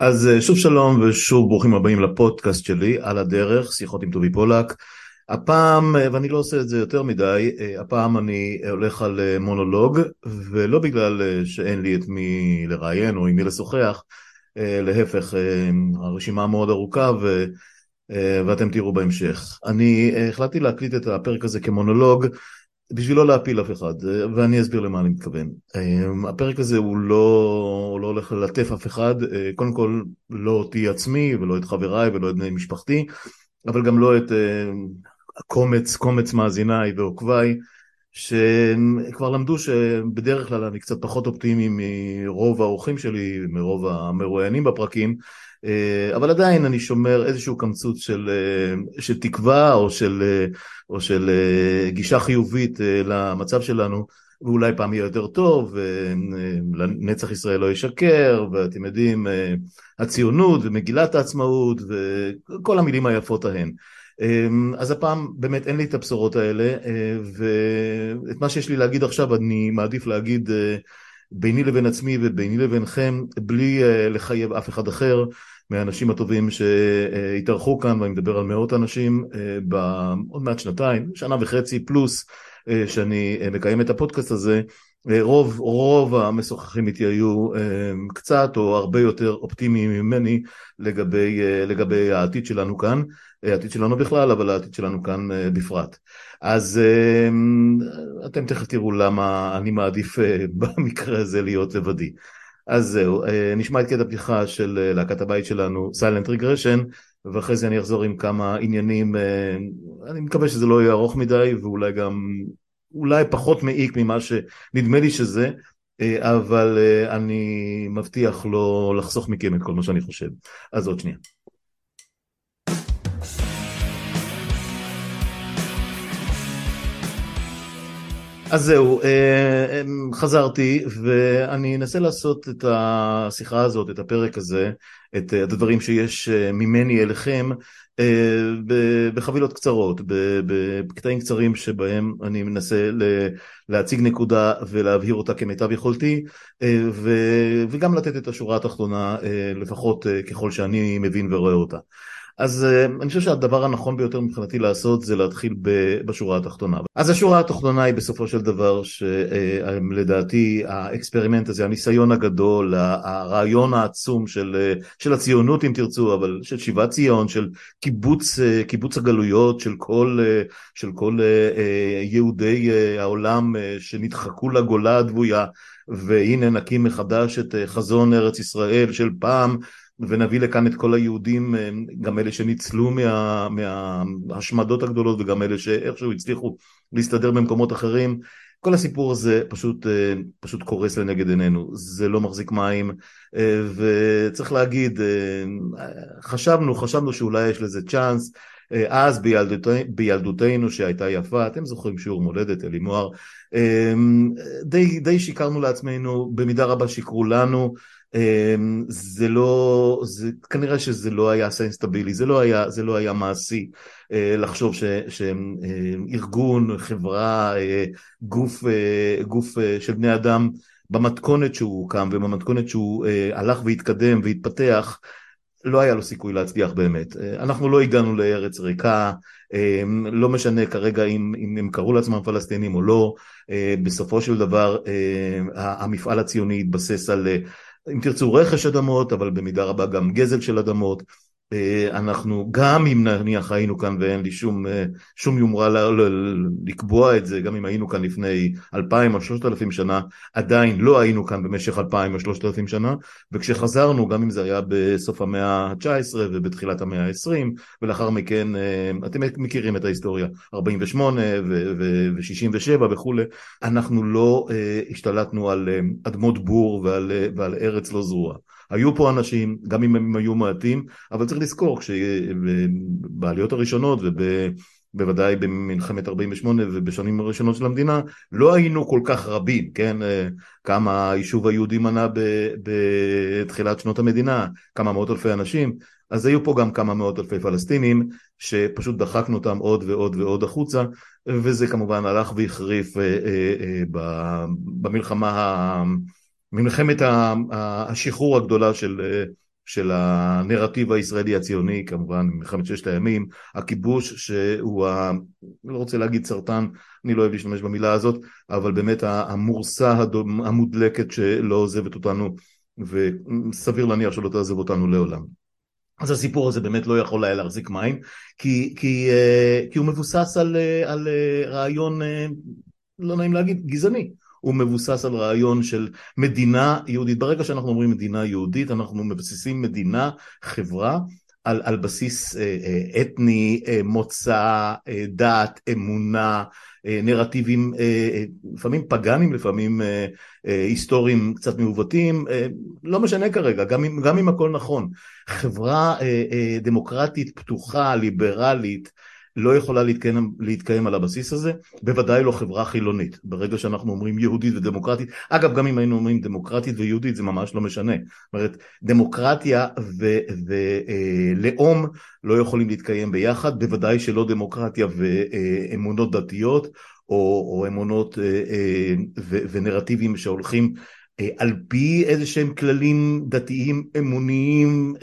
אז שוב שלום ושוב ברוכים הבאים לפודקאסט שלי על הדרך, שיחות עם טובי פולק. הפעם, ואני לא עושה את זה יותר מדי, הפעם אני הולך על מונולוג, ולא בגלל שאין לי את מי לראיין או עם מי לשוחח, להפך, הרשימה מאוד ארוכה ו... ואתם תראו בהמשך. אני החלטתי להקליט את הפרק הזה כמונולוג בשביל לא להפיל אף אחד, ואני אסביר למה אני מתכוון. הפרק הזה הוא לא, הוא לא הולך ללטף אף אחד, קודם כל לא אותי עצמי ולא את חבריי ולא את בני משפחתי, אבל גם לא את הקומץ, קומץ מאזיניי ועוקביי, שכבר למדו שבדרך כלל אני קצת פחות אופטימי מרוב האורחים שלי, מרוב המרואיינים בפרקים, אבל עדיין אני שומר איזשהו קמצוץ של, של תקווה או של, או של גישה חיובית למצב שלנו ואולי פעם יהיה יותר טוב, ונצח ישראל לא ישקר, ואתם יודעים, הציונות ומגילת העצמאות וכל המילים היפות ההן. אז הפעם באמת אין לי את הבשורות האלה, ואת מה שיש לי להגיד עכשיו אני מעדיף להגיד ביני לבין עצמי וביני לבינכם, בלי לחייב אף אחד אחר. מהאנשים הטובים שהתארחו כאן, ואני מדבר על מאות אנשים בעוד מעט שנתיים, שנה וחצי פלוס שאני מקיים את הפודקאסט הזה, רוב, רוב המשוחחים איתי היו קצת או הרבה יותר אופטימיים ממני לגבי, לגבי העתיד שלנו כאן, העתיד שלנו בכלל, אבל העתיד שלנו כאן בפרט. אז אתם תכף תראו למה אני מעדיף במקרה הזה להיות לבדי. אז זהו, נשמע את קטע פתיחה של להקת הבית שלנו, Silent Regression, ואחרי זה אני אחזור עם כמה עניינים, אני מקווה שזה לא יהיה ארוך מדי, ואולי גם, אולי פחות מעיק ממה שנדמה לי שזה, אבל אני מבטיח לא לחסוך מכם את כל מה שאני חושב. אז עוד שנייה. אז זהו, חזרתי ואני אנסה לעשות את השיחה הזאת, את הפרק הזה, את הדברים שיש ממני אליכם בחבילות קצרות, בקטעים קצרים שבהם אני מנסה להציג נקודה ולהבהיר אותה כמיטב יכולתי וגם לתת את השורה התחתונה לפחות ככל שאני מבין ורואה אותה. אז אני חושב שהדבר הנכון ביותר מבחינתי לעשות זה להתחיל בשורה התחתונה. אז השורה התחתונה היא בסופו של דבר שלדעתי ה experiment הזה, הניסיון הגדול, הרעיון העצום של, של הציונות אם תרצו, אבל של שיבת ציון, של קיבוץ, קיבוץ הגלויות של כל, של כל יהודי העולם שנדחקו לגולה הדבויה והנה נקים מחדש את חזון ארץ ישראל של פעם ונביא לכאן את כל היהודים, גם אלה שניצלו מה, מההשמדות הגדולות וגם אלה שאיכשהו הצליחו להסתדר במקומות אחרים. כל הסיפור הזה פשוט, פשוט קורס לנגד עינינו, זה לא מחזיק מים וצריך להגיד, חשבנו, חשבנו שאולי יש לזה צ'אנס, אז בילדות, בילדותנו שהייתה יפה, אתם זוכרים שיעור מולדת, אלי מוהר, די, די שיקרנו לעצמנו, במידה רבה שיקרו לנו, זה לא, זה, כנראה שזה לא היה sustainable, זה לא זה לא היה מעשי לחשוב שארגון, חברה, גוף, גוף של בני אדם במתכונת שהוא הוקם ובמתכונת שהוא הלך והתקדם והתפתח לא היה לו סיכוי להצליח באמת. אנחנו לא הגענו לארץ ריקה, לא משנה כרגע אם, אם הם קראו לעצמם פלסטינים או לא, בסופו של דבר המפעל הציוני התבסס על אם תרצו רכש אדמות, אבל במידה רבה גם גזל של אדמות. אנחנו, גם אם נניח היינו כאן ואין לי שום, שום יומרה לקבוע את זה, גם אם היינו כאן לפני אלפיים או שלושת אלפים שנה, עדיין לא היינו כאן במשך אלפיים או שלושת אלפים שנה, וכשחזרנו, גם אם זה היה בסוף המאה ה-19 ובתחילת המאה ה-20, ולאחר מכן, אתם מכירים את ההיסטוריה, 48 ו-67 וכולי, אנחנו לא השתלטנו על אדמות בור ועל, ועל ארץ לא זרועה. היו פה אנשים, גם אם הם היו מעטים, אבל צריך לזכור, בעליות הראשונות ובוודאי במלחמת 48' ובשנים הראשונות של המדינה, לא היינו כל כך רבים, כן? כמה היישוב היהודי מנה בתחילת שנות המדינה, כמה מאות אלפי אנשים, אז היו פה גם כמה מאות אלפי פלסטינים שפשוט דחקנו אותם עוד ועוד ועוד החוצה וזה כמובן הלך והחריף במלחמה מלחמת השחרור הגדולה של, של הנרטיב הישראלי הציוני, כמובן מלחמת ששת הימים, הכיבוש שהוא, ה... לא רוצה להגיד סרטן, אני לא אוהב להשתמש במילה הזאת, אבל באמת המורסה המודלקת שלא עוזבת אותנו, וסביר להניח שלא תעזב אותנו לעולם. אז הסיפור הזה באמת לא יכול היה להחזיק מים, כי, כי, אה, כי הוא מבוסס על, אה, על אה, רעיון, לא נעים להגיד, גזעני. הוא מבוסס על רעיון של מדינה יהודית. ברגע שאנחנו אומרים מדינה יהודית, אנחנו מבססים מדינה, חברה, על, על בסיס אתני, מוצא, דת, אמונה, נרטיבים לפעמים פגאנים, לפעמים היסטוריים קצת מעוותים, לא משנה כרגע, גם אם, גם אם הכל נכון. חברה דמוקרטית פתוחה, ליברלית, לא יכולה להתקיים, להתקיים על הבסיס הזה, בוודאי לא חברה חילונית. ברגע שאנחנו אומרים יהודית ודמוקרטית, אגב גם אם היינו אומרים דמוקרטית ויהודית זה ממש לא משנה. זאת אומרת, דמוקרטיה ולאום לא יכולים להתקיים ביחד, בוודאי שלא דמוקרטיה ואמונות דתיות או, או אמונות ונרטיבים שהולכים על פי איזה שהם כללים דתיים אמוניים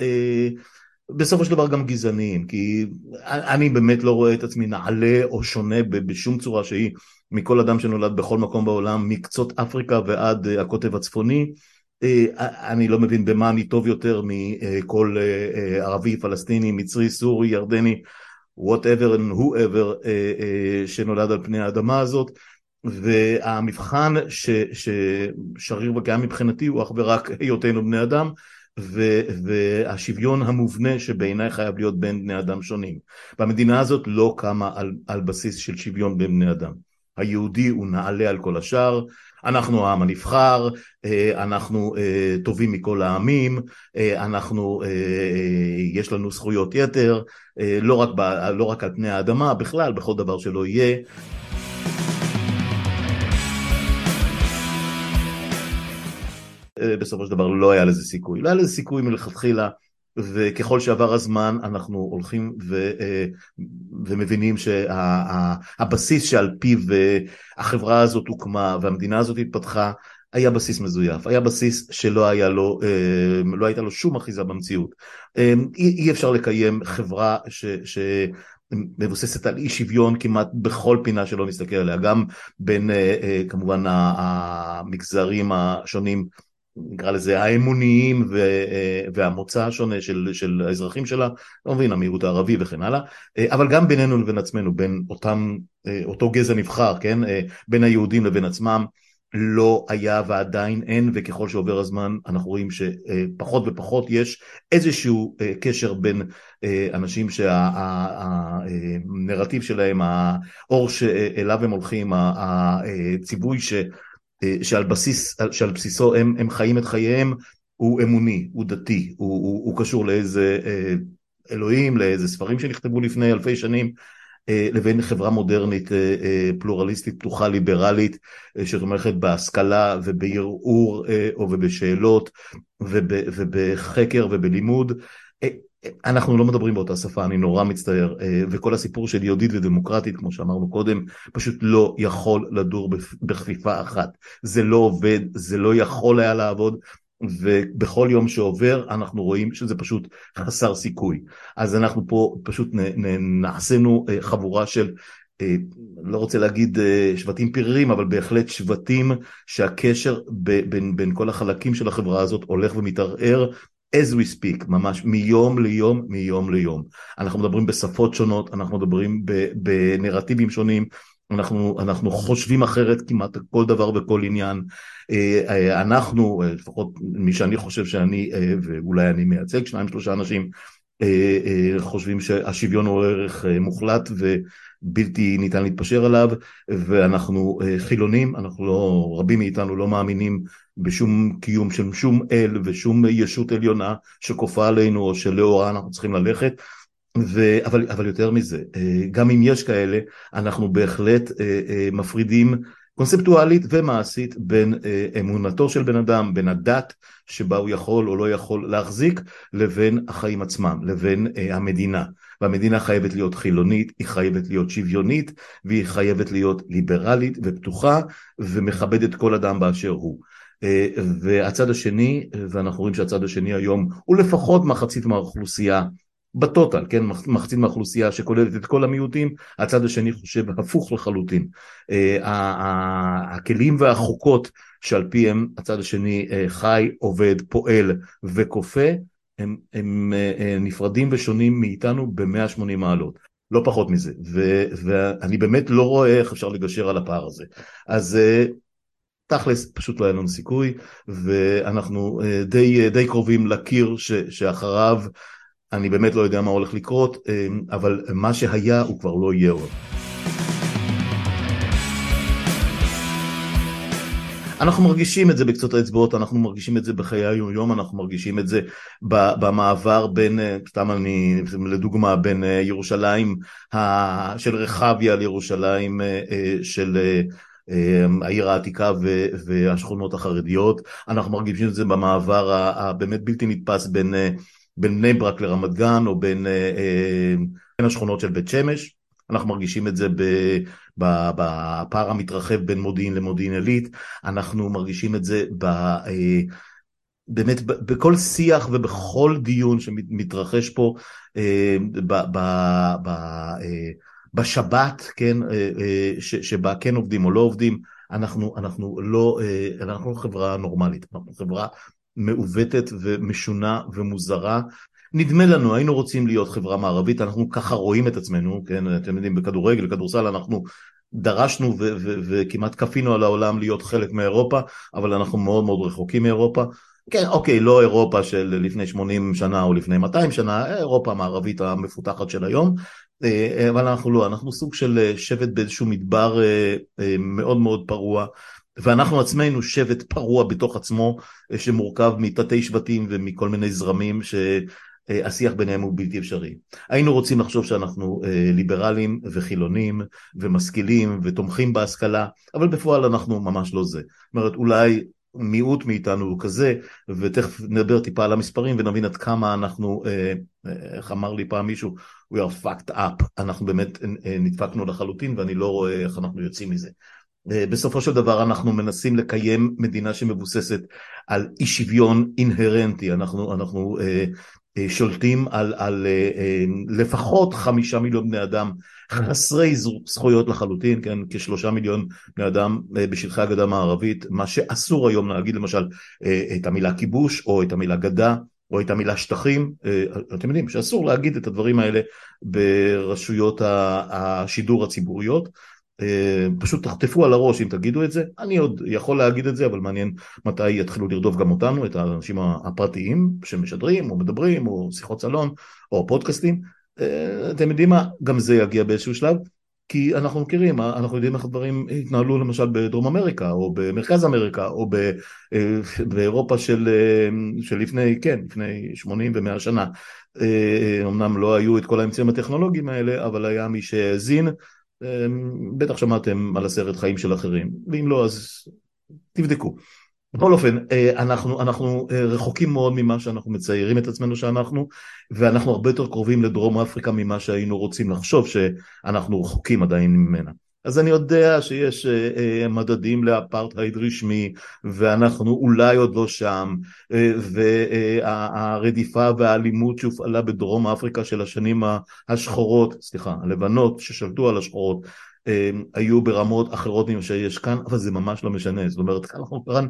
בסופו של דבר גם גזעניים, כי אני באמת לא רואה את עצמי נעלה או שונה בשום צורה שהיא מכל אדם שנולד בכל מקום בעולם, מקצות אפריקה ועד אה, הקוטב הצפוני. אה, אני לא מבין במה אני טוב יותר מכל אה, ערבי, פלסטיני, מצרי, סורי, ירדני, whatever and whoever שנולד על פני האדמה הזאת. והמבחן ששריר וקיים מבחינתי הוא אך ורק היותנו בני אדם והשוויון המובנה שבעיניי חייב להיות בין בני אדם שונים. והמדינה הזאת לא קמה על, על בסיס של שוויון בין בני אדם. היהודי הוא נעלה על כל השאר, אנחנו העם הנבחר, אה, אנחנו אה, טובים מכל העמים, אה, אנחנו, יש לנו זכויות יתר, לא רק, ב, לא רק על פני האדמה, בכלל, בכל דבר שלא יהיה. בסופו של דבר לא היה לזה סיכוי. לא היה לזה סיכוי מלכתחילה, וככל שעבר הזמן אנחנו הולכים ו, אה, ומבינים שהבסיס שעל פיו אה, החברה הזאת הוקמה והמדינה הזאת התפתחה, היה בסיס מזויף, היה בסיס שלא היה לו, אה, לא הייתה לו שום אחיזה במציאות. אי, אי אפשר לקיים חברה ש... ש מבוססת על אי שוויון כמעט בכל פינה שלא נסתכל עליה, גם בין כמובן המגזרים השונים נקרא לזה האמוניים והמוצא השונה של, של האזרחים שלה, לא מבין, המיעוט הערבי וכן הלאה, אבל גם בינינו לבין עצמנו, בין אותם, אותו גזע נבחר, כן, בין היהודים לבין עצמם, לא היה ועדיין אין, וככל שעובר הזמן אנחנו רואים שפחות ופחות יש איזשהו קשר בין אנשים שהנרטיב שלהם, האור שאליו הם הולכים, הציווי ש... אה, שעל, בסיס, שעל בסיסו הם, הם חיים את חייהם הוא אמוני, הוא דתי, הוא, הוא, הוא קשור לאיזה אה, אלוהים, לאיזה ספרים שנכתבו לפני אלפי שנים, אה, לבין חברה מודרנית פלורליסטית, פתוחה, ליברלית, שתומכת בהשכלה ובערעור ובשאלות וב, ובחקר ובלימוד. אנחנו לא מדברים באותה שפה, אני נורא מצטער, אה, וכל הסיפור של יהודית ודמוקרטית, כמו שאמרנו קודם, פשוט לא יכול לדור בכפיפה אחת. זה לא עובד, זה לא יכול היה לעבוד, ובכל יום שעובר אנחנו רואים שזה פשוט חסר סיכוי. אז אנחנו פה פשוט נעשינו אה, חבורה של אה, לא רוצה להגיד שבטים פיררים, אבל בהחלט שבטים שהקשר בין, בין כל החלקים של החברה הזאת הולך ומתערער as we speak, ממש מיום ליום, מיום ליום. אנחנו מדברים בשפות שונות, אנחנו מדברים בנרטיבים שונים, אנחנו, אנחנו חושבים אחרת כמעט כל דבר וכל עניין. אה, אה, אנחנו, אה, לפחות מי שאני חושב שאני, ואולי אני מייצג שניים שלושה אנשים, חושבים שהשוויון הוא ערך מוחלט ובלתי ניתן להתפשר עליו ואנחנו חילונים, אנחנו לא, רבים מאיתנו לא מאמינים בשום קיום של שום אל ושום ישות עליונה שכופה עלינו או שלאורה אנחנו צריכים ללכת. ו... אבל, אבל יותר מזה, אה, גם אם יש כאלה, אנחנו בהחלט אה, אה, מפרידים קונספטואלית ומעשית בין אמונתו של בן אדם, בין הדת שבה הוא יכול או לא יכול להחזיק, לבין החיים עצמם, לבין המדינה. והמדינה חייבת להיות חילונית, היא חייבת להיות שוויונית, והיא חייבת להיות ליברלית ופתוחה, ומכבדת כל אדם באשר הוא. והצד השני, ואנחנו רואים שהצד השני היום הוא לפחות מחצית מהאוכלוסייה בטוטל, כן, מחצית מהאוכלוסייה שכוללת את כל המיעוטים, הצד השני חושב הפוך לחלוטין. הכלים והחוקות שעל פיהם הצד השני חי, עובד, פועל וכופה, הם, הם נפרדים ושונים מאיתנו ב-180 מעלות. לא פחות מזה, ו, ואני באמת לא רואה איך אפשר לגשר על הפער הזה. אז תכלס פשוט לא היה לנו סיכוי, ואנחנו די, די קרובים לקיר ש, שאחריו אני באמת לא יודע מה הולך לקרות, אבל מה שהיה הוא כבר לא יהיה עוד. אנחנו מרגישים את זה בקצות האצבעות, אנחנו מרגישים את זה בחיי היום-יום, אנחנו מרגישים את זה במעבר בין, סתם אני, לדוגמה, בין ירושלים של רחביה לירושלים של העיר העתיקה והשכונות החרדיות, אנחנו מרגישים את זה במעבר הבאמת בלתי נתפס בין, בין בני ברק לרמת גן או בין, בין השכונות של בית שמש, אנחנו מרגישים את זה בפער המתרחב בין מודיעין למודיעין עילית, אנחנו מרגישים את זה ב... באמת בכל שיח ובכל דיון שמתרחש פה ב, ב, ב, בשבת, כן, שבה כן עובדים או לא עובדים, אנחנו, אנחנו, לא, אנחנו לא חברה נורמלית, אנחנו חברה מעוותת ומשונה ומוזרה נדמה לנו, היינו רוצים להיות חברה מערבית, אנחנו ככה רואים את עצמנו, כן, אתם יודעים, בכדורגל, כדורסל, אנחנו דרשנו וכמעט כפינו על העולם להיות חלק מאירופה, אבל אנחנו מאוד מאוד רחוקים מאירופה. כן, אוקיי, לא אירופה של לפני 80 שנה או לפני 200 שנה, אירופה המערבית המפותחת של היום, אה, אבל אנחנו לא, אנחנו סוג של שבט באיזשהו מדבר אה, אה, מאוד מאוד פרוע. ואנחנו עצמנו שבט פרוע בתוך עצמו שמורכב מתתי שבטים ומכל מיני זרמים ש... אה, השיח ביניהם הוא בלתי אפשרי. היינו רוצים לחשוב שאנחנו אה, ליברלים וחילונים ומשכילים ותומכים בהשכלה, אבל בפועל אנחנו ממש לא זה. זאת אומרת, אולי מיעוט מאיתנו הוא כזה, ותכף נדבר טיפה על המספרים ונבין עד כמה אנחנו, אה, איך אמר לי פעם מישהו, we are fucked up, אנחנו באמת נדפקנו לחלוטין ואני לא רואה איך אנחנו יוצאים מזה. בסופו של דבר אנחנו מנסים לקיים מדינה שמבוססת על אי שוויון אינהרנטי, אנחנו, אנחנו אה, שולטים על, על אה, אה, לפחות חמישה מיליון בני אדם חסרי זכויות לחלוטין, כן, כשלושה מיליון בני אדם בשטחי הגדה המערבית, מה שאסור היום להגיד למשל את המילה כיבוש או את המילה גדה או את המילה שטחים, אתם יודעים שאסור להגיד את הדברים האלה ברשויות השידור הציבוריות. אה, פשוט תחטפו על הראש אם תגידו את זה, אני עוד יכול להגיד את זה, אבל מעניין מתי יתחילו לרדוף גם אותנו, את האנשים הפרטיים שמשדרים או מדברים או שיחות סלון או פודקאסטים, אה, אתם יודעים מה, גם זה יגיע באיזשהו שלב, כי אנחנו מכירים, אנחנו יודעים איך הדברים התנהלו למשל בדרום אמריקה או במרכז אמריקה או אה, באירופה של, של לפני, כן, לפני 80 ו-100 שנה. אמנם לא היו את כל האמצעים הטכנולוגיים האלה, אבל היה מי שהאזין בטח שמעתם על הסרט חיים של אחרים, ואם לא אז תבדקו. בכל אופן, אה, אנחנו, אנחנו אה, רחוקים מאוד ממה שאנחנו מציירים את עצמנו שאנחנו, ואנחנו הרבה יותר קרובים לדרום אפריקה ממה שהיינו רוצים לחשוב שאנחנו רחוקים עדיין ממנה. אז אני יודע שיש אה, אה, מדדים לאפרטהייד רשמי ואנחנו אולי עוד לא שם אה, והרדיפה והאלימות שהופעלה בדרום אפריקה של השנים השחורות, סליחה, הלבנות ששלטו על השחורות היו ברמות אחרות ממה שיש כאן, אבל זה ממש לא משנה, זאת אומרת כאן אנחנו כאן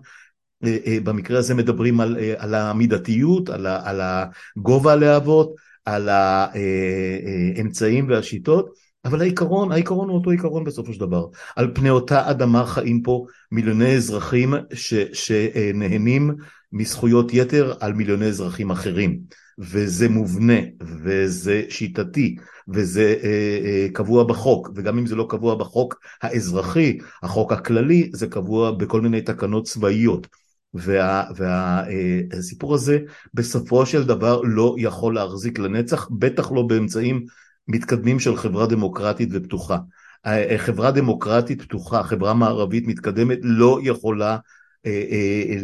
במקרה הזה מדברים על, על המידתיות, על, על הגובה הלהבות, על האמצעים והשיטות אבל העיקרון, העיקרון הוא אותו עיקרון בסופו של דבר. על פני אותה אדמה חיים פה מיליוני אזרחים ש, שנהנים מזכויות יתר על מיליוני אזרחים אחרים. וזה מובנה, וזה שיטתי, וזה אה, אה, קבוע בחוק, וגם אם זה לא קבוע בחוק האזרחי, החוק הכללי, זה קבוע בכל מיני תקנות צבאיות. והסיפור וה, אה, הזה בסופו של דבר לא יכול להחזיק לנצח, בטח לא באמצעים מתקדמים של חברה דמוקרטית ופתוחה. אה, חברה דמוקרטית פתוחה, חברה מערבית מתקדמת לא יכולה אה, אה,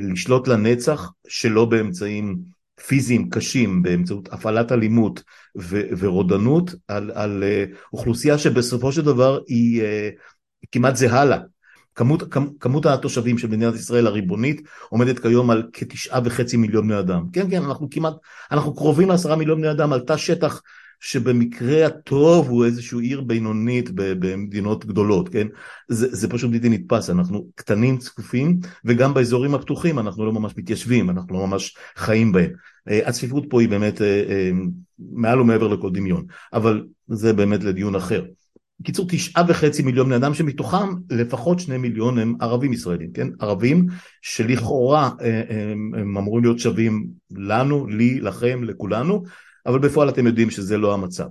לשלוט לנצח שלא באמצעים פיזיים קשים, באמצעות הפעלת אלימות ורודנות על, על אוכלוסייה שבסופו של דבר היא כמעט זהה לה. כמות, כמות התושבים של מדינת ישראל הריבונית עומדת כיום על כתשעה וחצי מיליון בני אדם. כן, כן, אנחנו כמעט, אנחנו קרובים לעשרה מיליון בני אדם על תא שטח שבמקרה הטוב הוא איזושהי עיר בינונית במדינות גדולות, כן? זה, זה פשוט בלתי נתפס, אנחנו קטנים, צפופים, וגם באזורים הפתוחים אנחנו לא ממש מתיישבים, אנחנו לא ממש חיים בהם. אה, הצפיפות פה היא באמת אה, אה, מעל ומעבר לכל דמיון, אבל זה באמת לדיון אחר. בקיצור תשעה וחצי מיליון בני אדם שמתוכם לפחות שני מיליון הם ערבים ישראלים, כן? ערבים שלכאורה הם, הם אמורים להיות שווים לנו, לי, לכם, לכולנו, אבל בפועל אתם יודעים שזה לא המצב.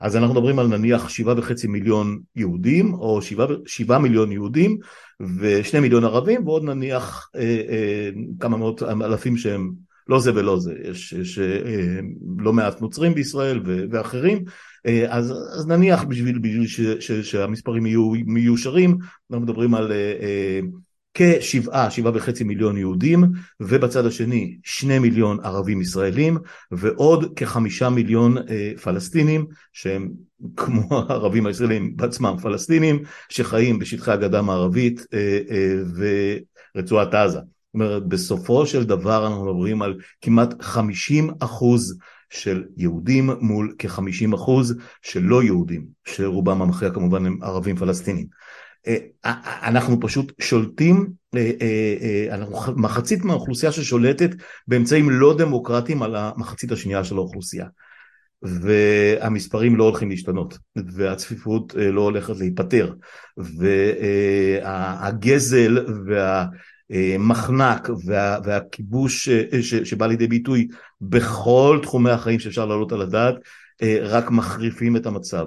אז אנחנו מדברים על נניח שבעה וחצי מיליון יהודים או שבעה, מיליון יהודים ושני מיליון ערבים ועוד נניח אה, אה, כמה מאות אלפים שהם לא זה ולא זה, יש, יש אה, לא מעט נוצרים בישראל ו, ואחרים אה, אז, אז נניח בשביל, בשביל ש, ש, שהמספרים יהיו מיושרים אנחנו מדברים על אה, אה, כשבעה, שבעה וחצי מיליון יהודים, ובצד השני שני מיליון ערבים ישראלים, ועוד כחמישה מיליון אה, פלסטינים, שהם כמו הערבים הישראלים בעצמם פלסטינים, שחיים בשטחי הגדה המערבית אה, אה, ורצועת עזה. זאת אומרת, בסופו של דבר אנחנו מדברים על כמעט חמישים אחוז של יהודים מול כחמישים אחוז של לא יהודים, שרובם המכריע כמובן הם ערבים פלסטינים. אה, אה, אנחנו פשוט שולטים, אה, אנחנו מחצית מהאוכלוסייה ששולטת באמצעים לא דמוקרטיים על המחצית השנייה של האוכלוסייה. והמספרים לא הולכים להשתנות, והצפיפות לא הולכת להיפטר, והגזל והמחנק וה, והכיבוש שבא לידי ביטוי בכל תחומי החיים שאפשר להעלות על הדעת, רק מחריפים את המצב.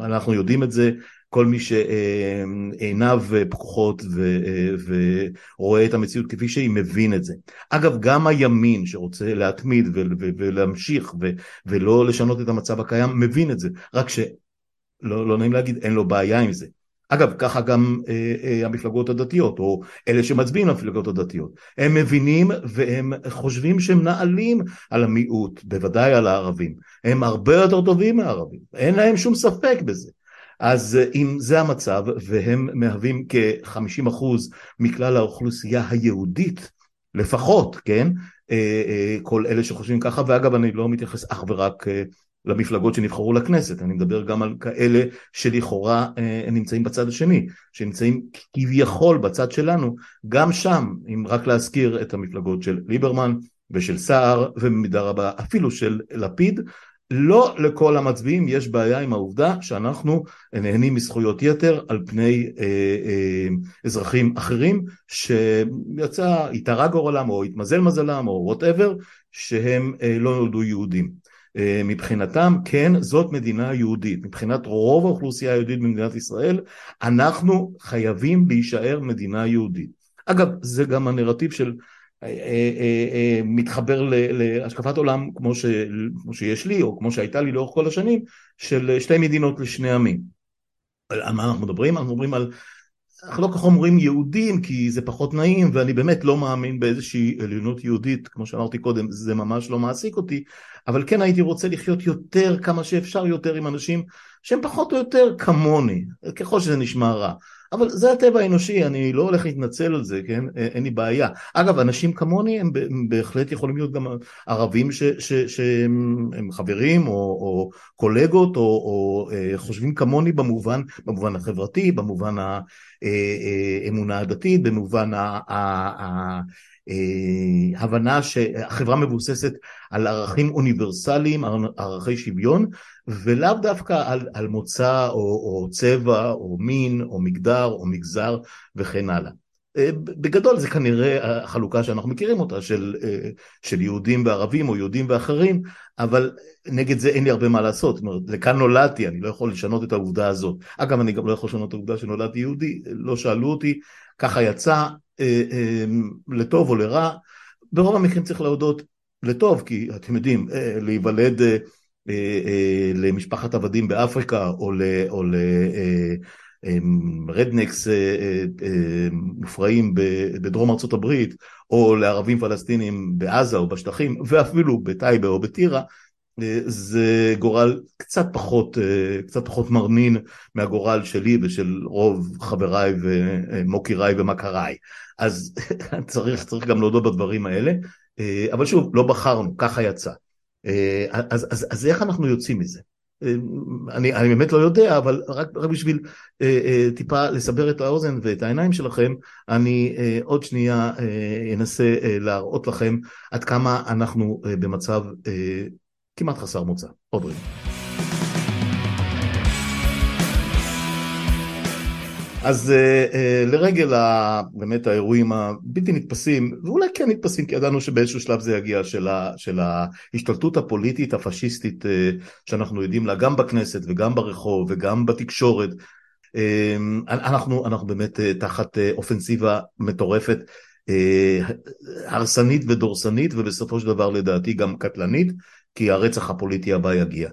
אנחנו יודעים את זה, כל מי שעיניו פקוחות ורואה את המציאות כפי שהיא מבין את זה. אגב, גם הימין שרוצה להתמיד ולהמשיך ולא לשנות את המצב הקיים, מבין את זה, רק שלא לא נעים להגיד, אין לו בעיה עם זה. אגב, ככה גם אה, אה, המפלגות הדתיות, או אלה שמצביעים למפלגות הדתיות. הם מבינים והם חושבים שהם נעלים על המיעוט, בוודאי על הערבים. הם הרבה יותר טובים מהערבים, אין להם שום ספק בזה. אז אה, אם זה המצב והם מהווים כ-50% מכלל האוכלוסייה היהודית לפחות, כן? אה, אה, כל אלה שחושבים ככה, ואגב אני לא מתייחס אך ורק למפלגות שנבחרו לכנסת, אני מדבר גם על כאלה שלכאורה נמצאים בצד השני, שנמצאים כביכול בצד שלנו, גם שם, אם רק להזכיר את המפלגות של ליברמן ושל סער ובמידה רבה אפילו של לפיד, לא לכל המצביעים יש בעיה עם העובדה שאנחנו נהנים מזכויות יתר על פני אה, אה, אזרחים אחרים שיצא, התארע גורלם או התמזל מזלם או וואטאבר שהם אה, לא נולדו יהודים. אה, מבחינתם כן זאת מדינה יהודית, מבחינת רוב האוכלוסייה היהודית במדינת ישראל אנחנו חייבים להישאר מדינה יהודית. אגב זה גם הנרטיב של מתחבר להשקפת עולם כמו, ש, כמו שיש לי או כמו שהייתה לי לאורך כל השנים של שתי מדינות לשני עמים. על מה אנחנו מדברים? אנחנו מדברים על, אנחנו לא כל כך אומרים יהודים כי זה פחות נעים ואני באמת לא מאמין באיזושהי עליונות יהודית כמו שאמרתי קודם זה ממש לא מעסיק אותי אבל כן הייתי רוצה לחיות יותר כמה שאפשר יותר עם אנשים שהם פחות או יותר כמוני ככל שזה נשמע רע אבל זה הטבע האנושי, אני לא הולך להתנצל על זה, כן? אין לי בעיה. אגב, אנשים כמוני הם בהחלט יכולים להיות גם ערבים שהם חברים או, או קולגות או, או אה, חושבים כמוני במובן, במובן החברתי, במובן האמונה אה, אה, הדתית, במובן ה... אה, הבנה שהחברה מבוססת על ערכים אוניברסליים, ערכי שוויון, ולאו דווקא על, על מוצא או, או צבע או מין או מגדר או מגזר וכן הלאה. אה, בגדול זה כנראה החלוקה שאנחנו מכירים אותה של, אה, של יהודים וערבים או יהודים ואחרים, אבל נגד זה אין לי הרבה מה לעשות, זאת אומרת, לכאן נולדתי, אני לא יכול לשנות את העובדה הזאת. אגב, אני גם לא יכול לשנות את העובדה שנולדתי יהודי, לא שאלו אותי, ככה יצא, אה, אה, לטוב או לרע, ברוב המקרים צריך להודות לטוב, כי אתם יודעים, אה, להיוולד למשפחת עבדים באפריקה או לרדנקס מופרעים בדרום ארצות הברית או לערבים פלסטינים בעזה או בשטחים ואפילו בטייבה או בטירה זה גורל קצת פחות, קצת פחות מרנין מהגורל שלי ושל רוב חבריי ומוקיריי ומכריי. אז צריך, צריך גם להודות בדברים האלה, אבל שוב, לא בחרנו, ככה יצא. אז, אז, אז איך אנחנו יוצאים מזה? אני, אני באמת לא יודע, אבל רק, רק בשביל אה, אה, טיפה לסבר את האוזן ואת העיניים שלכם, אני אה, עוד שנייה אה, אנסה אה, להראות לכם עד כמה אנחנו אה, במצב אה, כמעט חסר מוצא. עוד רגע. אז uh, uh, לרגל ה, באמת האירועים הבלתי נתפסים, ואולי כן נתפסים כי ידענו שבאיזשהו שלב זה יגיע של, ה, של ההשתלטות הפוליטית הפשיסטית uh, שאנחנו יודעים לה גם בכנסת וגם ברחוב וגם בתקשורת, uh, אנחנו, אנחנו באמת uh, תחת uh, אופנסיבה מטורפת, uh, הרסנית ודורסנית ובסופו של דבר לדעתי גם קטלנית, כי הרצח הפוליטי הבא יגיע.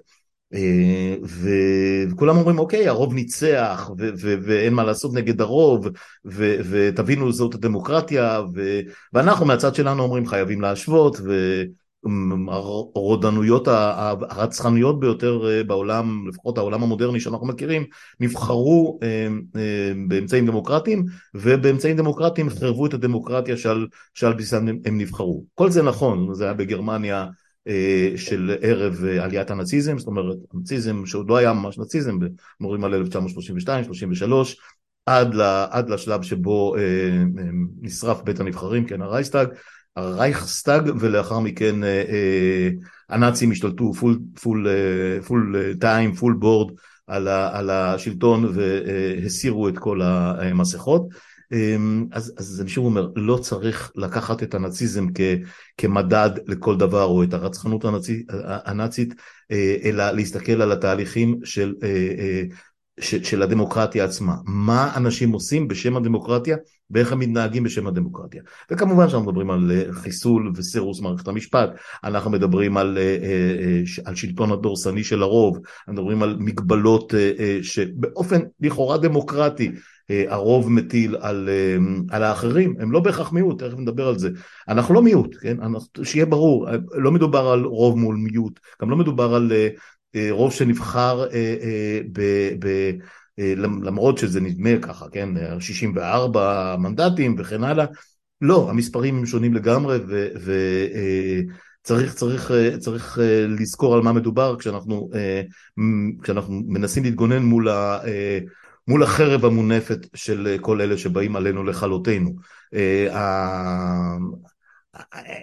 אה, וכולם אומרים אוקיי הרוב ניצח ואין מה לעשות נגד הרוב ותבינו זאת הדמוקרטיה ואנחנו מהצד שלנו אומרים חייבים להשוות והרודנויות הרצחניות ביותר אה, בעולם לפחות העולם המודרני שאנחנו מכירים נבחרו אה, באמצעים דמוקרטיים ובאמצעים דמוקרטיים חרבו את הדמוקרטיה שעל, שעל בסיסם הם נבחרו כל זה נכון זה היה בגרמניה של ערב אה, עליית הנאציזם, זאת אומרת הנאציזם שעוד לא היה ממש נאציזם, מדברים על 1932-33, עד, עד לשלב שבו אה, נשרף בית הנבחרים, כן הרייסטאג, הרייכסטאג ולאחר מכן הנאצים השתלטו full, full, full time, full board על השלטון והסירו את כל המסכות. אמ, אז, אז אני שוב אומר, לא צריך לקחת את הנאציזם כ, כמדד לכל דבר, או את הרצחנות הנאצית, הנאצית, אה, אלא להסתכל על התהליכים של, אה, אה, של, הדמוקרטיה עצמה. מה אנשים עושים בשם הדמוקרטיה, ואיך הם מתנהגים בשם הדמוקרטיה. וכמובן שאנחנו מדברים על חיסול וסירוס מערכת המשפט, אנחנו מדברים על, על שלטון הדורסני של הרוב, אנחנו מדברים על מגבלות שבאופן לכאורה דמוקרטי אה, הרוב מטיל על, אה, על האחרים, הם לא בהכרח מיעוט, תכף נדבר על זה. אנחנו לא מיעוט, כן? שיהיה ברור, לא מדובר על רוב מול מיעוט, גם לא מדובר על אה, רוב שנבחר ב... ב למרות שזה נדמה ככה, כן, 64 מנדטים וכן הלאה, לא, המספרים הם שונים לגמרי וצריך צריך, צריך לזכור על מה מדובר כשאנחנו, כשאנחנו מנסים להתגונן מול ה... מול החרב המונפת של אה, כל אלה שבאים עלינו לכלותנו. אה,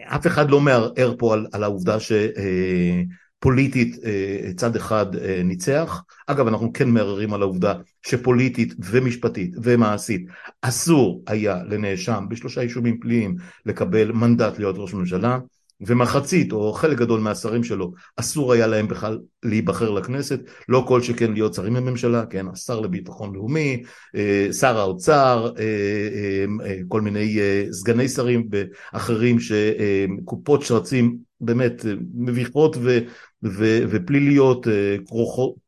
אף אחד לא מערער פה על, על העובדה שפוליטית אה, צד אחד ניצח. אגב, אנחנו כן מערערים על העובדה שפוליטית ומשפטית ומעשית אסור היה לנאשם בשלושה יישובים פליליים לקבל מנדט להיות ראש ממשלה. ומחצית או חלק גדול מהשרים שלו אסור היה להם בכלל להיבחר לכנסת, לא כל שכן להיות שרים בממשלה, כן, השר לביטחון לאומי, אה, שר האוצר, אה, אה, כל מיני סגני שרים ואחרים שקופות שרצים באמת מביכות ו, ופליליות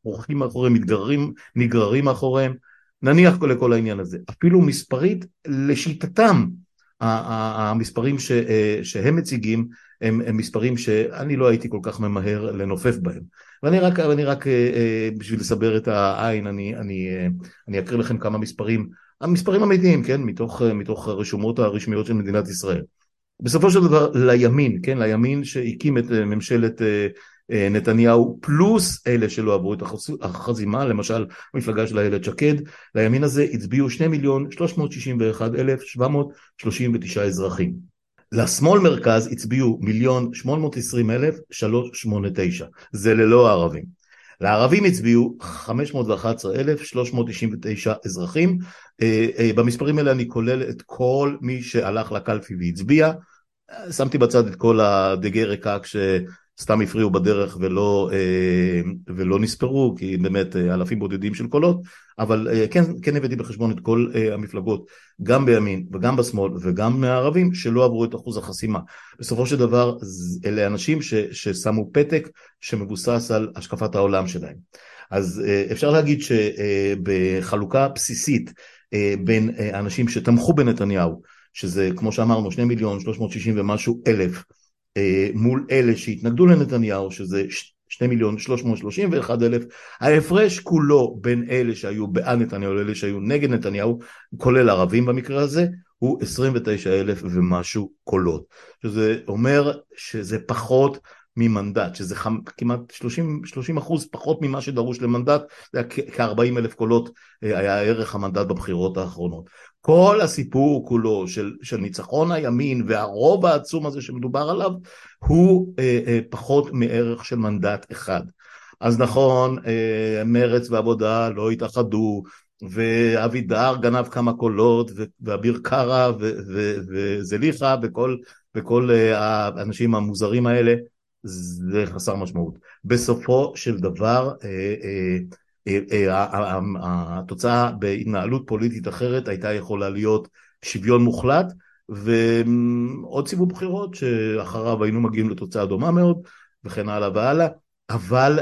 כרוכים מאחוריהם, מתגררים, נגררים מאחוריהם, נניח לכל העניין הזה, אפילו מספרית לשיטתם המספרים ש, שהם מציגים הם, הם מספרים שאני לא הייתי כל כך ממהר לנופף בהם. ואני רק, אני רק אה, אה, בשביל לסבר את העין, אני, אני, אה, אני אקריא לכם כמה מספרים, המספרים אמיתיים, כן, מתוך, מתוך הרשומות הרשמיות של מדינת ישראל. בסופו של דבר לימין, כן, לימין שהקים את ממשלת נתניהו פלוס אלה שלא עברו את החזימה, למשל המפלגה של איילת שקד, לימין הזה הצביעו 2 מיליון 361 אלף 739 אזרחים. לשמאל מרכז הצביעו מיליון שמונה מאות עשרים אלף שלוש שמונה תשע, זה ללא הערבים. לערבים הצביעו חמש מאות ואחת עשרה אלף שלוש מאות תשעים ותשע אזרחים, אה, אה, במספרים האלה אני כולל את כל מי שהלך לקלפי והצביע, שמתי בצד את כל הדגי רקק סתם הפריעו בדרך ולא, אה, ולא נספרו, כי באמת אה, אלפים בודדים של קולות, אבל אה, כן, כן הבאתי בחשבון את כל המפלגות, גם בימין וגם בשמאל וגם מהערבים, שלא עברו את אחוז החסימה. בסופו של דבר, אלה אנשים ש, ששמו פתק שמבוסס על השקפת העולם שלהם. אז אפשר להגיד שבחלוקה בסיסית בין אנשים שתמכו בנתניהו, שזה כמו שאמרנו, שני מיליון שלוש מאות שישים ומשהו אלף, מול אלה שהתנגדו לנתניהו, שזה 2 מיליון 331 אלף, ההפרש כולו בין אלה שהיו בעד נתניהו לאלה שהיו נגד נתניהו, כולל ערבים במקרה הזה, הוא 29 אלף ומשהו קולות, שזה אומר שזה פחות ממנדט, שזה חמ, כמעט 30, 30 אחוז פחות ממה שדרוש למנדט, זה היה כ-40 אלף קולות אה, היה ערך המנדט בבחירות האחרונות. כל הסיפור כולו של, של ניצחון הימין והרוב העצום הזה שמדובר עליו הוא אה, אה, פחות מערך של מנדט אחד. אז נכון, אה, מרץ ועבודה לא התאחדו, ואבידר גנב כמה קולות, ואביר קארה וזליכה וכל, וכל אה, האנשים המוזרים האלה, זה חסר משמעות. בסופו של דבר אה, אה, התוצאה בהתנהלות פוליטית אחרת הייתה יכולה להיות שוויון מוחלט ועוד סיבוב בחירות שאחריו היינו מגיעים לתוצאה דומה מאוד וכן הלאה והלאה. אבל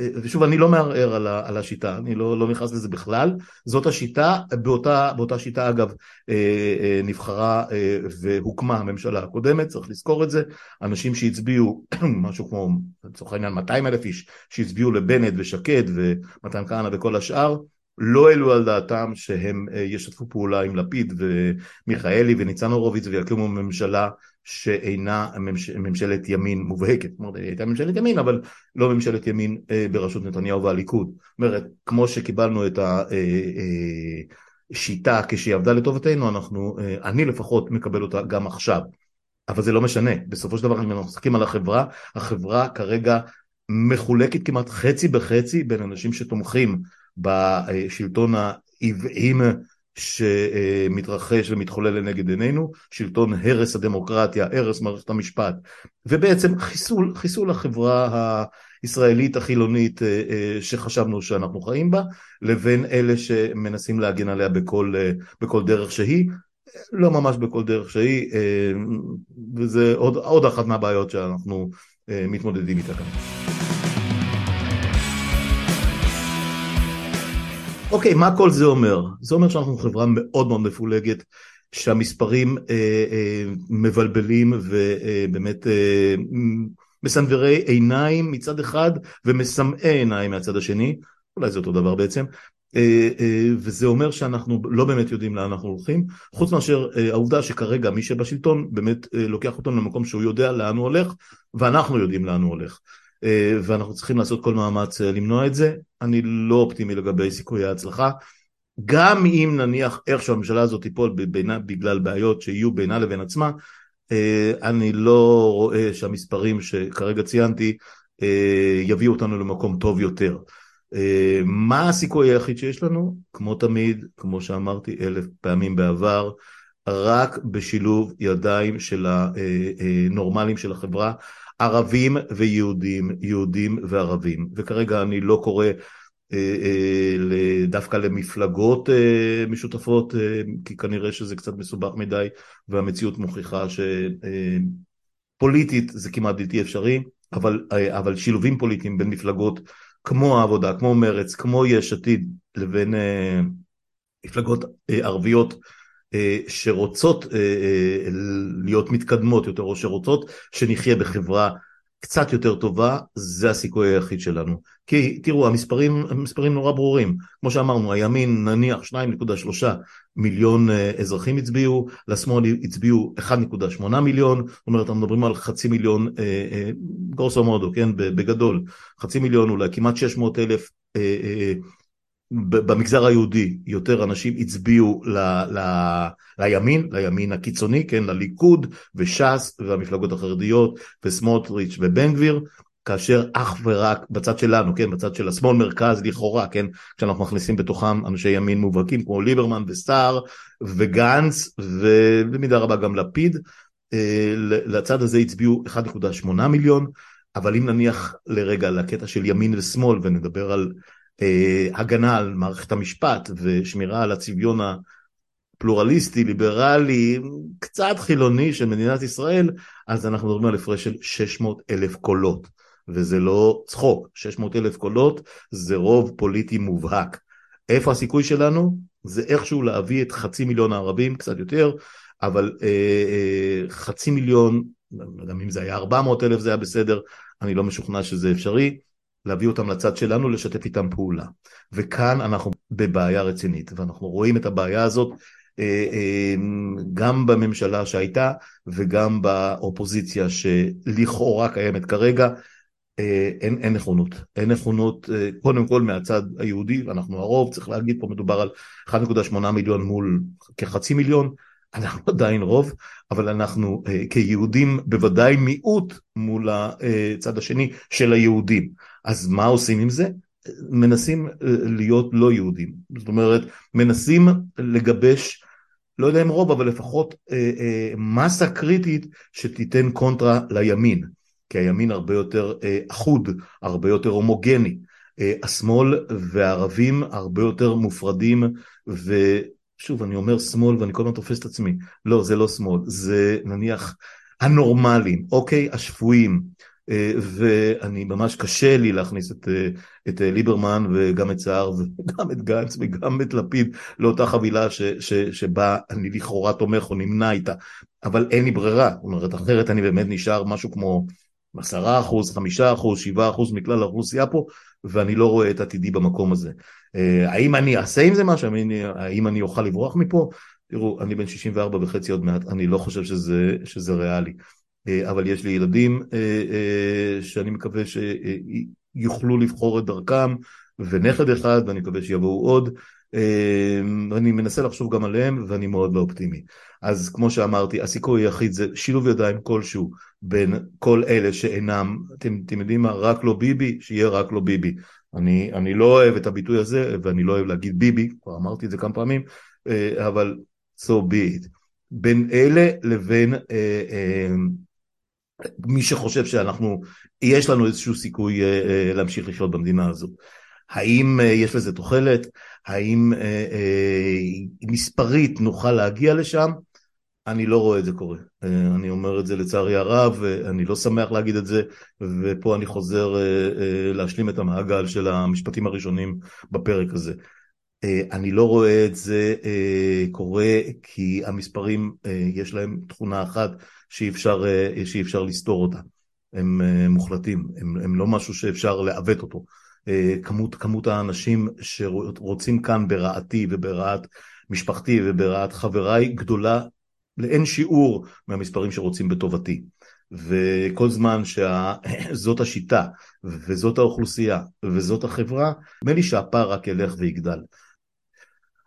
ושוב אני לא מערער על, על השיטה, אני לא, לא נכנס לזה בכלל, זאת השיטה, באותה, באותה שיטה אגב אה, אה, נבחרה אה, והוקמה הממשלה הקודמת, צריך לזכור את זה, אנשים שהצביעו משהו כמו לצורך העניין 200 אלף איש שהצביעו לבנט ושקד ומתן כהנא וכל השאר, לא העלו על דעתם שהם ישתפו פעולה עם לפיד ומיכאלי וניצן הורוביץ ויקימו ממשלה שאינה ממש, ממשלת ימין מובהקת, זאת אומרת, היא הייתה ממשלת ימין, אבל לא ממשלת ימין אה, בראשות נתניהו והליכוד. זאת אומרת, כמו שקיבלנו את השיטה אה, אה, כשהיא עבדה לטובתנו, אנחנו, אני לפחות מקבל אותה גם עכשיו. אבל זה לא משנה, בסופו של דבר אם אנחנו מסתכלים על החברה, החברה כרגע מחולקת כמעט חצי בחצי בין אנשים שתומכים בשלטון העוועים שמתרחש ומתחולל לנגד עינינו, שלטון הרס הדמוקרטיה, הרס מערכת המשפט, ובעצם חיסול, חיסול החברה הישראלית החילונית אה, אה, שחשבנו שאנחנו חיים בה, לבין אלה שמנסים להגן עליה בכל, אה, בכל דרך שהיא, לא ממש בכל דרך שהיא, וזה עוד, עוד אחת מהבעיות שאנחנו מתמודדים איתה כאן. אוקיי, מה כל זה אומר? זה אומר שאנחנו חברה מאוד מאוד מפולגת, שהמספרים אה, אה, מבלבלים ובאמת אה, אה, מסנוורי עיניים מצד אחד ומסמאי עיניים מהצד השני, אולי זה אותו דבר בעצם, אה, אה, וזה אומר שאנחנו לא באמת יודעים לאן אנחנו הולכים, חוץ מאשר אה, העובדה שכרגע מי שבשלטון באמת לוקח אותנו למקום שהוא יודע לאן הוא הולך, ואנחנו יודעים לאן הוא הולך. אה, ואנחנו צריכים לעשות כל מאמץ אה, למנוע את זה. אני לא אופטימי לגבי סיכויי ההצלחה. גם אם נניח איך שהממשלה הזאת תיפול בינה, בגלל בעיות שיהיו בינה לבין עצמה, אה, אני לא רואה שהמספרים שכרגע ציינתי יביאו אותנו למקום טוב יותר. מה הסיכוי היחיד שיש לנו? כמו תמיד, כמו שאמרתי אלף פעמים בעבר, רק בשילוב ידיים של הנורמלים של החברה. ערבים ויהודים, יהודים וערבים, וכרגע אני לא קורא אה, אה, דווקא למפלגות אה, משותפות, כי כנראה שזה קצת מסובך מדי, והמציאות מוכיחה שפוליטית זה כמעט בלתי אפשרי, אבל, אבל שילובים פוליטיים בין מפלגות כמו העבודה, כמו מרץ, כמו יש עתיד, לבין מפלגות ערביות שרוצות אה, אה, להיות מתקדמות יותר, או שרוצות שנחיה בחברה קצת יותר טובה, זה הסיכוי היחיד שלנו. כי תראו, המספרים, המספרים נורא ברורים. כמו שאמרנו, הימין נניח 2.3 מיליון אזרחים הצביעו, לשמאל הצביעו 1.8 מיליון, זאת אומרת, אנחנו מדברים על חצי מיליון, גרוסו מודו, כן, בגדול, חצי מיליון, אולי כמעט 600 אלף במגזר היהודי יותר אנשים הצביעו ל, ל, לימין, לימין הקיצוני, כן, לליכוד וש"ס והמפלגות החרדיות וסמוטריץ' ובן גביר, כאשר אך ורק בצד שלנו, כן, בצד של השמאל מרכז לכאורה, כן, כשאנחנו מכניסים בתוכם אנשי ימין מובהקים כמו ליברמן וסער וגנץ ובמידה רבה גם לפיד, אה, לצד הזה הצביעו 1.8 מיליון, אבל אם נניח לרגע לקטע של ימין ושמאל ונדבר על הגנה על מערכת המשפט ושמירה על הצביון הפלורליסטי, ליברלי, קצת חילוני של מדינת ישראל, אז אנחנו מדברים על הפרש של 600 אלף קולות, וזה לא צחוק, 600 אלף קולות זה רוב פוליטי מובהק. איפה הסיכוי שלנו? זה איכשהו להביא את חצי מיליון הערבים, קצת יותר, אבל אה, אה, חצי מיליון, גם אם זה היה 400 אלף זה היה בסדר, אני לא משוכנע שזה אפשרי. להביא אותם לצד שלנו, לשתף איתם פעולה. וכאן אנחנו בבעיה רצינית, ואנחנו רואים את הבעיה הזאת אה, אה, גם בממשלה שהייתה וגם באופוזיציה שלכאורה קיימת כרגע, אה, אין, אין נכונות, אין נכונות קודם כל מהצד היהודי, ואנחנו הרוב, צריך להגיד פה מדובר על 1.8 מיליון מול כחצי מיליון, אנחנו עדיין רוב, אבל אנחנו כיהודים בוודאי מיעוט מול הצד השני של היהודים. אז מה עושים עם זה? מנסים להיות לא יהודים, זאת אומרת מנסים לגבש לא יודע אם רוב אבל לפחות אה, אה, מסה קריטית שתיתן קונטרה לימין כי הימין הרבה יותר אה, אחוד, הרבה יותר הומוגני, אה, השמאל והערבים הרבה יותר מופרדים ושוב אני אומר שמאל ואני כל הזמן תופס את עצמי, לא זה לא שמאל, זה נניח הנורמלים, אוקיי, השפויים. אה, ואני ממש קשה לי להכניס את, אה, את אה, ליברמן וגם את סער וגם את גנץ וגם את לפיד לאותה חבילה ש, ש, שבה אני לכאורה תומך או נמנע איתה, אבל אין לי ברירה, זאת אומרת אחרת אני באמת נשאר משהו כמו עשרה אחוז, חמישה אחוז, שבעה אחוז מכלל האוכלוסייה פה ואני לא רואה את עתידי במקום הזה. האם אני אעשה עם זה משהו? האם אני אוכל לברוח מפה? תראו, אני בן 64 וחצי עוד מעט, אני לא חושב שזה, שזה ריאלי. אה, אבל יש לי ילדים אה, אה, שאני מקווה שיוכלו לבחור את דרכם ונכד אחד ואני מקווה שיבואו עוד ואני מנסה לחשוב גם עליהם ואני מאוד לא אופטימי. אז כמו שאמרתי הסיכוי היחיד זה שילוב ידיים כלשהו בין כל אלה שאינם, אתם, אתם יודעים מה, רק לא ביבי, שיהיה רק לא ביבי. אני, אני לא אוהב את הביטוי הזה ואני לא אוהב להגיד ביבי, כבר אמרתי את זה כמה פעמים, אבל so be it. בין אלה לבין אה, אה, מי שחושב שאנחנו, יש לנו איזשהו סיכוי אה, אה, להמשיך לחיות במדינה הזו. האם אה, יש לזה תוחלת? האם מספרית נוכל להגיע לשם? אני לא רואה את זה קורה. אני אומר את זה לצערי הרב, אני לא שמח להגיד את זה, ופה אני חוזר להשלים את המעגל של המשפטים הראשונים בפרק הזה. אני לא רואה את זה קורה כי המספרים יש להם תכונה אחת שאי אפשר, אה, שאי אפשר לסתור אותה. הם אה, מוחלטים, הם, הם לא משהו שאפשר לעוות אותו. אה, כמות, כמות האנשים שרוצים כאן ברעתי וברעת משפחתי וברעת חבריי גדולה לאין שיעור מהמספרים שרוצים בטובתי. וכל זמן שזאת השיטה וזאת האוכלוסייה וזאת החברה, נדמה לי שהפער רק ילך ויגדל.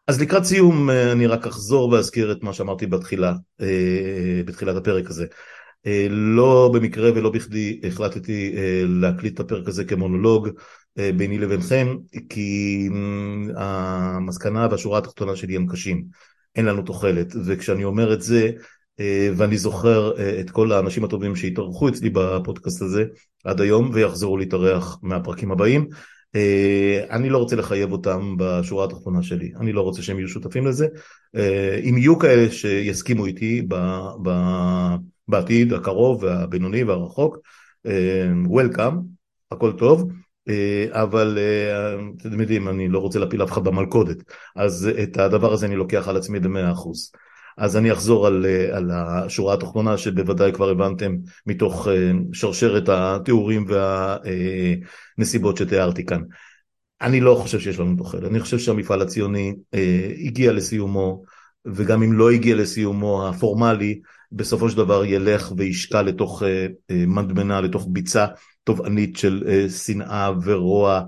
אז לקראת סיום אה, אני רק אחזור ואזכיר את מה שאמרתי בתחילה, אה, בתחילת הפרק הזה. אה, לא במקרה ולא בכדי החלטתי להקליט את הפרק הזה כמונולוג ביני לבינכם, כי המסקנה והשורה התחתונה שלי הם קשים. אין לנו תוחלת, וכשאני אומר את זה, ואני זוכר את כל האנשים הטובים שהתארחו אצלי בפודקאסט הזה עד היום ויחזרו להתארח מהפרקים הבאים, אה, אני לא רוצה לחייב אותם בשורה התחתונה שלי, אני לא רוצה שהם יהיו שותפים לזה. אה, אם יהיו כאלה שיסכימו איתי בעתיד הקרוב והבינוני והרחוק, אה, Welcome, הכל טוב, אבל אתם יודעים, אני לא רוצה להפיל אף אחד במלכודת, אז את הדבר הזה אני לוקח על עצמי במאה אחוז. אז אני אחזור על, על השורה התחתונה שבוודאי כבר הבנתם מתוך אה, שרשרת התיאורים והנסיבות שתיארתי כאן. אני לא חושב שיש לנו תוחלת, אני חושב שהמפעל הציוני אה, הגיע לסיומו, וגם אם לא הגיע לסיומו הפורמלי, בסופו של דבר ילך וישקע לתוך אה, מדמנה, לתוך ביצה תובענית של שנאה ורוע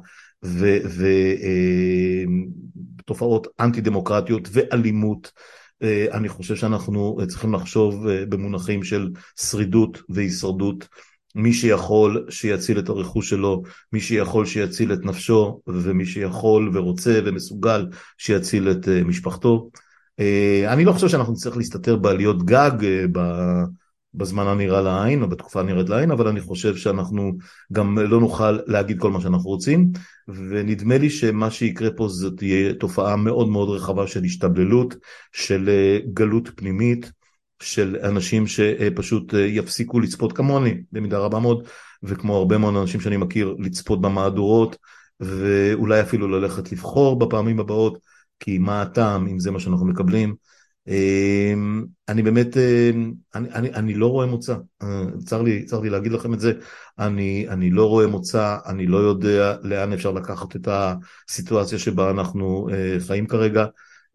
ותופעות אנטי דמוקרטיות ואלימות. אה, אני חושב שאנחנו צריכים לחשוב אה, במונחים של שרידות והישרדות. מי שיכול שיציל את הרכוש שלו, מי שיכול שיציל את נפשו, ומי שיכול ורוצה ומסוגל שיציל את אה, משפחתו. אני לא חושב שאנחנו נצטרך להסתתר בעליות גג בזמן הנראה לעין או בתקופה הנראית לעין, אבל אני חושב שאנחנו גם לא נוכל להגיד כל מה שאנחנו רוצים, ונדמה לי שמה שיקרה פה זאת תהיה תופעה מאוד מאוד רחבה של השתבללות, של אה, גלות פנימית, של אנשים שפשוט אה, יפסיקו לצפות כמוני במידה רבה מאוד, וכמו הרבה מאוד אנשים שאני מכיר, לצפות במהדורות, ואולי אפילו ללכת לבחור בפעמים הבאות, כי מה הטעם אם זה מה שאנחנו מקבלים. אמ, אני באמת, אמ, אני, אני, אני לא רואה מוצא, אה, צר לי, צר לי להגיד לכם את זה, אני, אני לא רואה מוצא, אני לא יודע לאן אפשר לקחת את הסיטואציה שבה אנחנו אה, חיים כרגע,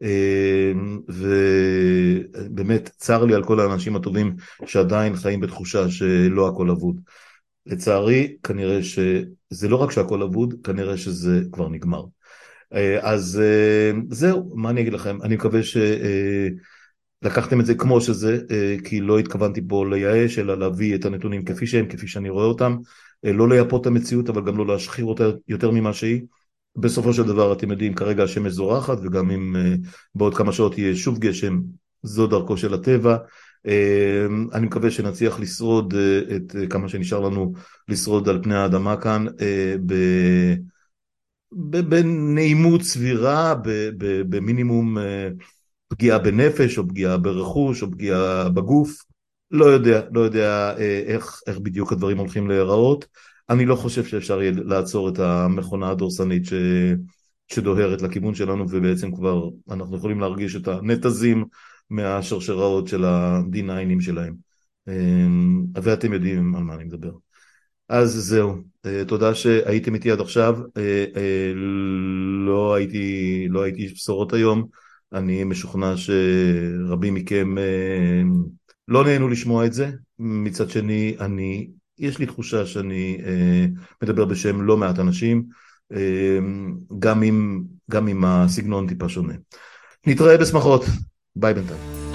אמ, ובאמת צר לי על כל האנשים הטובים שעדיין חיים בתחושה שלא הכל אבוד. לצערי, כנראה שזה לא רק שהכל אבוד, כנראה שזה כבר נגמר. אה, אז אה, זהו, מה אני אגיד לכם? אני מקווה שלקחתם את זה כמו שזה, אה, כי לא התכוונתי פה לייאש, אלא להביא את הנתונים כפי שהם, כפי שאני רואה אותם, לא לייפות את המציאות, אבל גם לא להשחיר אותה יותר ממה שהיא. בסופו של דבר, אתם יודעים, כרגע השמש זורחת, וגם אם בעוד כמה שעות יהיה שוב גשם, זו דרכו של הטבע. אני מקווה שנצליח לשרוד את כמה שנשאר לנו לשרוד על פני האדמה כאן. בנעימות סבירה, במינימום אה, פגיעה בנפש או פגיעה ברכוש או פגיעה בגוף. לא יודע, לא יודע אה, איך, איך בדיוק הדברים הולכים להיראות. אני לא חושב שאפשר יהיה לעצור את המכונה הדורסנית ש... שדוהרת לכיוון שלנו ובעצם כבר אנחנו יכולים להרגיש את הנתזים מהשרשראות של ה-D9ים שלהם. אה, ואתם יודעים על מה אני מדבר. אז זהו, אה, תודה שהייתם איתי עד עכשיו, אה, אה, לא הייתי, לא הייתי איש בשורות היום, אני משוכנע שרבים מכם לא נהנו לשמוע את זה, מצד שני אני, יש לי תחושה שאני מדבר בשם לא מעט אנשים, גם אם, גם אם הסגנון טיפה שונה. נתראה בשמחות, ביי בינתיים.